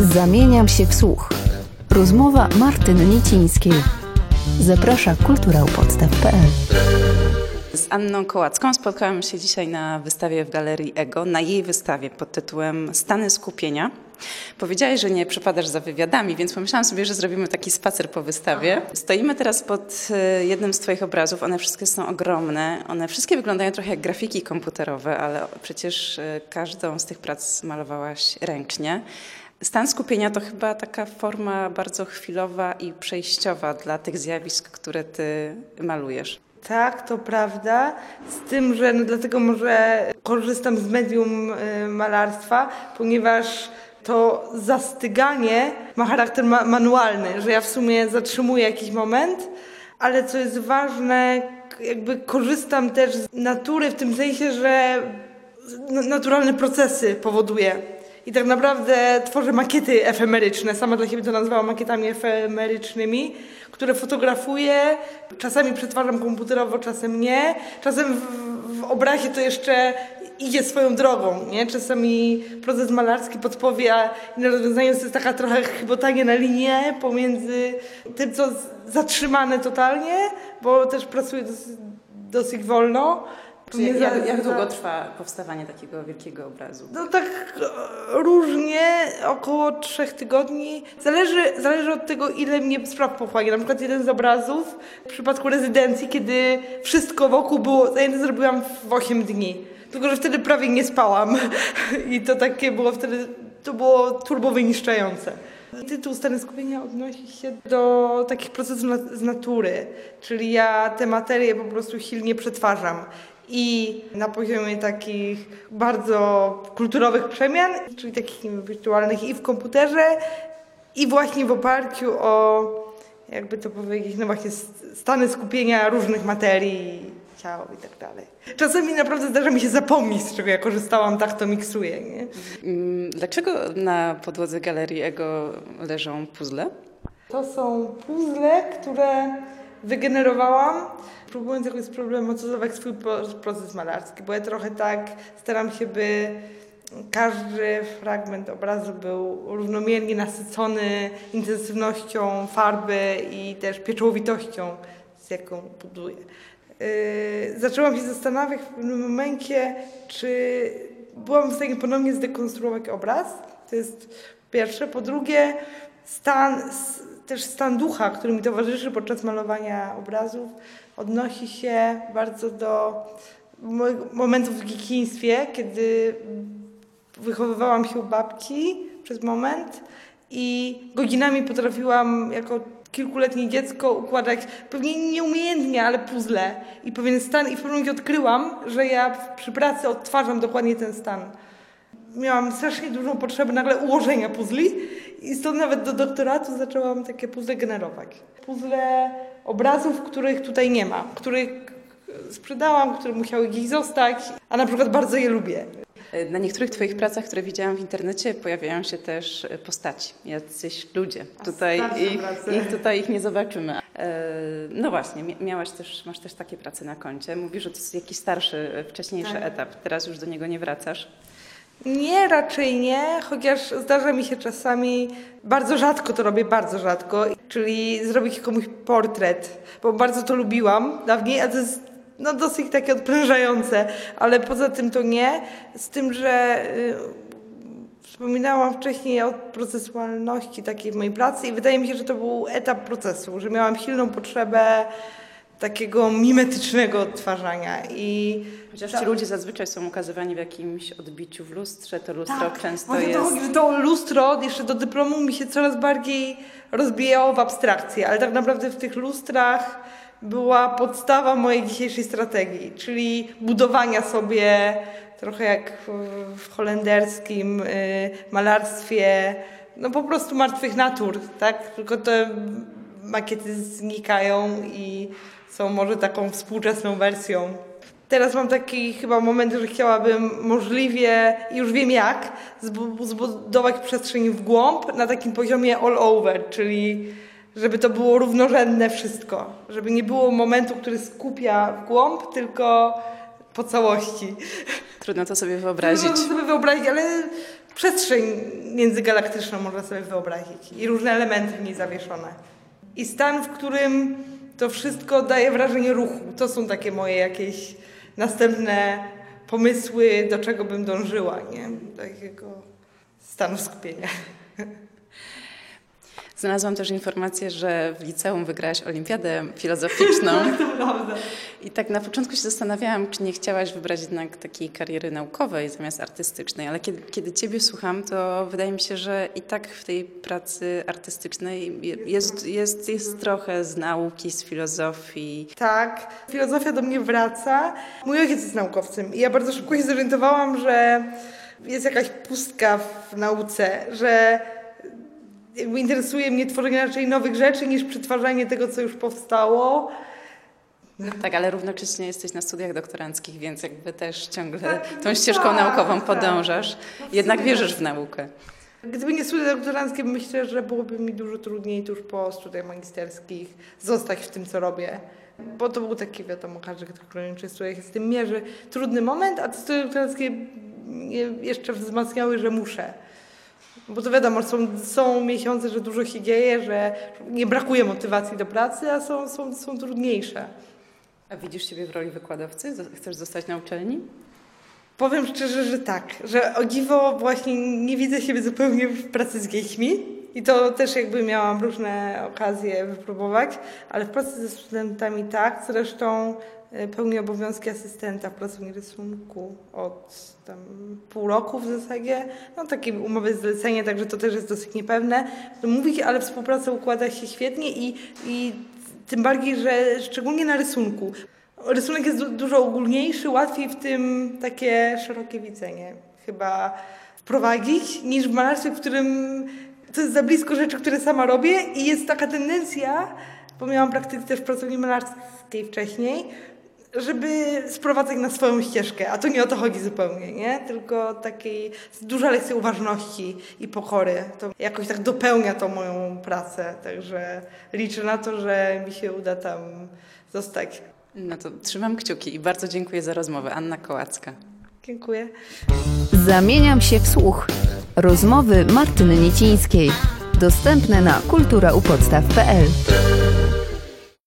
Zamieniam się w słuch. Rozmowa Martyny Niecińskiej. Zaprasza kulturałpodstaw.pl Z Anną Kołacką spotkałam się dzisiaj na wystawie w Galerii Ego, na jej wystawie pod tytułem Stany skupienia. Powiedziałeś, że nie przepadasz za wywiadami, więc pomyślałam sobie, że zrobimy taki spacer po wystawie. Stoimy teraz pod e, jednym z Twoich obrazów. One wszystkie są ogromne. One wszystkie wyglądają trochę jak grafiki komputerowe, ale przecież e, każdą z tych prac malowałaś ręcznie. Stan skupienia to chyba taka forma bardzo chwilowa i przejściowa dla tych zjawisk, które Ty malujesz. Tak, to prawda. Z tym, że no dlatego może korzystam z medium y, malarstwa, ponieważ to zastyganie ma charakter ma manualny, że ja w sumie zatrzymuję jakiś moment, ale co jest ważne, jakby korzystam też z natury w tym sensie, że naturalne procesy powoduje. I tak naprawdę tworzę makiety efemeryczne. Sama dla siebie to nazwałam makietami efemerycznymi, które fotografuję. Czasami przetwarzam komputerowo, czasem nie. Czasem w, w obrazie to jeszcze idzie swoją drogą, nie? Czasami proces malarski podpowie, a inne rozwiązanie to jest taka trochę chybotanie na linię pomiędzy tym, co zatrzymane totalnie, bo też pracuję dosyć, dosyć wolno, jak, jak, jak długo trwa powstawanie takiego wielkiego obrazu? No tak różnie, około trzech tygodni. Zależy, zależy od tego, ile mnie spraw pochłania. Na przykład jeden z obrazów w przypadku rezydencji, kiedy wszystko wokół było zajęte, zrobiłam w 8 dni. Tylko, że wtedy prawie nie spałam. I to takie było wtedy, to było turbo wyniszczające. Tytuł Stany Skupienia odnosi się do takich procesów z natury, czyli ja te materie po prostu silnie przetwarzam i na poziomie takich bardzo kulturowych przemian, czyli takich wirtualnych i w komputerze, i właśnie w oparciu o, jakby to powiedzieć, no właśnie stany skupienia różnych materii, ciało i tak dalej. Czasami naprawdę zdarza mi się zapomnieć, z czego ja korzystałam, tak to miksuję. Nie? Mm, dlaczego na podłodze galerii Ego leżą puzzle? To są puzzle, które wygenerowałam, próbując jakoś sproblematyzować swój proces malarski, bo ja trochę tak staram się, by każdy fragment obrazu był równomiernie nasycony intensywnością farby i też pieczołowitością, z jaką buduję. Yy, zaczęłam się zastanawiać w pewnym momencie, czy byłam w stanie ponownie zdekonstruować obraz. To jest pierwsze. Po drugie, stan też stan ducha, który mi towarzyszy podczas malowania obrazów, odnosi się bardzo do momentów w dzieciństwie, kiedy wychowywałam się u babci przez moment i godzinami potrafiłam jako kilkuletnie dziecko układać pewnie nieumiejętnie, ale puzzle i pewien stan i w pewnym momencie odkryłam, że ja przy pracy odtwarzam dokładnie ten stan. Miałam strasznie dużą potrzebę nagle ułożenia puzli i stąd nawet do doktoratu zaczęłam takie puzzle generować. Puzzle obrazów, których tutaj nie ma, których sprzedałam, które musiały gdzieś zostać, a na przykład bardzo je lubię. Na niektórych Twoich pracach, które widziałam w internecie, pojawiają się też postaci, jacyś ludzie. Tutaj ich, ich, tutaj ich nie zobaczymy. E, no właśnie, miałaś też, masz też takie prace na koncie. Mówisz, że to jest jakiś starszy, wcześniejszy tak. etap. Teraz już do niego nie wracasz. Nie, raczej nie, chociaż zdarza mi się czasami, bardzo rzadko to robię, bardzo rzadko, czyli zrobić komuś portret, bo bardzo to lubiłam dawniej, a to jest no, dosyć takie odprężające, ale poza tym to nie, z tym, że y, wspominałam wcześniej o procesualności takiej mojej pracy i wydaje mi się, że to był etap procesu, że miałam silną potrzebę takiego mimetycznego odtwarzania. I Chociaż ci ludzie zazwyczaj są ukazywani w jakimś odbiciu w lustrze, to lustro tak, często jest... To, to lustro jeszcze do dyplomu mi się coraz bardziej rozbijało w abstrakcję, ale tak naprawdę w tych lustrach była podstawa mojej dzisiejszej strategii, czyli budowania sobie trochę jak w holenderskim y, malarstwie, no po prostu martwych natur, tak? Tylko te makiety znikają i są może taką współczesną wersją. Teraz mam taki chyba moment, że chciałabym możliwie, już wiem jak, zbudować przestrzeń w głąb na takim poziomie all over, czyli żeby to było równorzędne wszystko. Żeby nie było momentu, który skupia w głąb, tylko po całości. Trudno to sobie wyobrazić. Trudno to sobie wyobrazić, ale przestrzeń międzygalaktyczną można sobie wyobrazić i różne elementy w niej zawieszone. I stan, w którym to wszystko daje wrażenie ruchu. To są takie moje jakieś następne pomysły, do czego bym dążyła, nie? Takiego stanu skupienia. Znalazłam też informację, że w liceum wygrałaś olimpiadę filozoficzną. I tak na początku się zastanawiałam, czy nie chciałaś wybrać jednak takiej kariery naukowej zamiast artystycznej, ale kiedy, kiedy Ciebie słucham, to wydaje mi się, że i tak w tej pracy artystycznej jest, jest, jest trochę z nauki, z filozofii. Tak, filozofia do mnie wraca. Mój ojciec jest naukowcem i ja bardzo szybko się zorientowałam, że jest jakaś pustka w nauce, że jakby interesuje mnie tworzenie raczej nowych rzeczy niż przetwarzanie tego, co już powstało. Tak, ale równocześnie jesteś na studiach doktoranckich, więc jakby też ciągle Tak, tą no ścieżką tak, naukową tak. podążasz. No Jednak sumie wierzysz w naukę. Gdyby nie studia doktoranckie, myślę, że byłoby mi dużo trudniej tuż po studiach magisterskich zostać w tym, co robię. Bo to był taki, wiadomo, każdy, kto chroniczy studiach jest w tym mierzy trudny moment, a te studia doktoranckie jeszcze wzmacniały, że muszę. Bo to wiadomo, są, są miesiące, że dużo się dzieje, że nie brakuje motywacji do pracy, a są, są, są trudniejsze. A widzisz siebie w roli wykładowcy? Chcesz zostać na uczelni? Powiem szczerze, że tak, że o dziwo właśnie nie widzę siebie zupełnie w pracy z dziećmi i to też jakby miałam różne okazje wypróbować, ale w pracy ze studentami tak, zresztą y, pełnię obowiązki asystenta w pracowni rysunku od tam pół roku w zasadzie, no takie umowy zlecenie, także to też jest dosyć niepewne. To mówić, ale współpraca układa się świetnie i, i tym bardziej, że szczególnie na rysunku. Rysunek jest du- dużo ogólniejszy, łatwiej w tym takie szerokie widzenie chyba wprowadzić niż w malarstwie, w którym to jest za blisko rzeczy, które sama robię i jest taka tendencja, bo miałam praktykę też w pracowni malarskiej wcześniej, żeby sprowadzać na swoją ścieżkę, a to nie o to chodzi zupełnie, nie? Tylko takiej duża lekcja uważności i pokory. To jakoś tak dopełnia to moją pracę, także liczę na to, że mi się uda tam zostać. No to trzymam kciuki i bardzo dziękuję za rozmowę. Anna Kołacka. Dziękuję. Zamieniam się w słuch. Rozmowy Martyny Niecińskiej. Dostępne na kulturaupodstaw.pl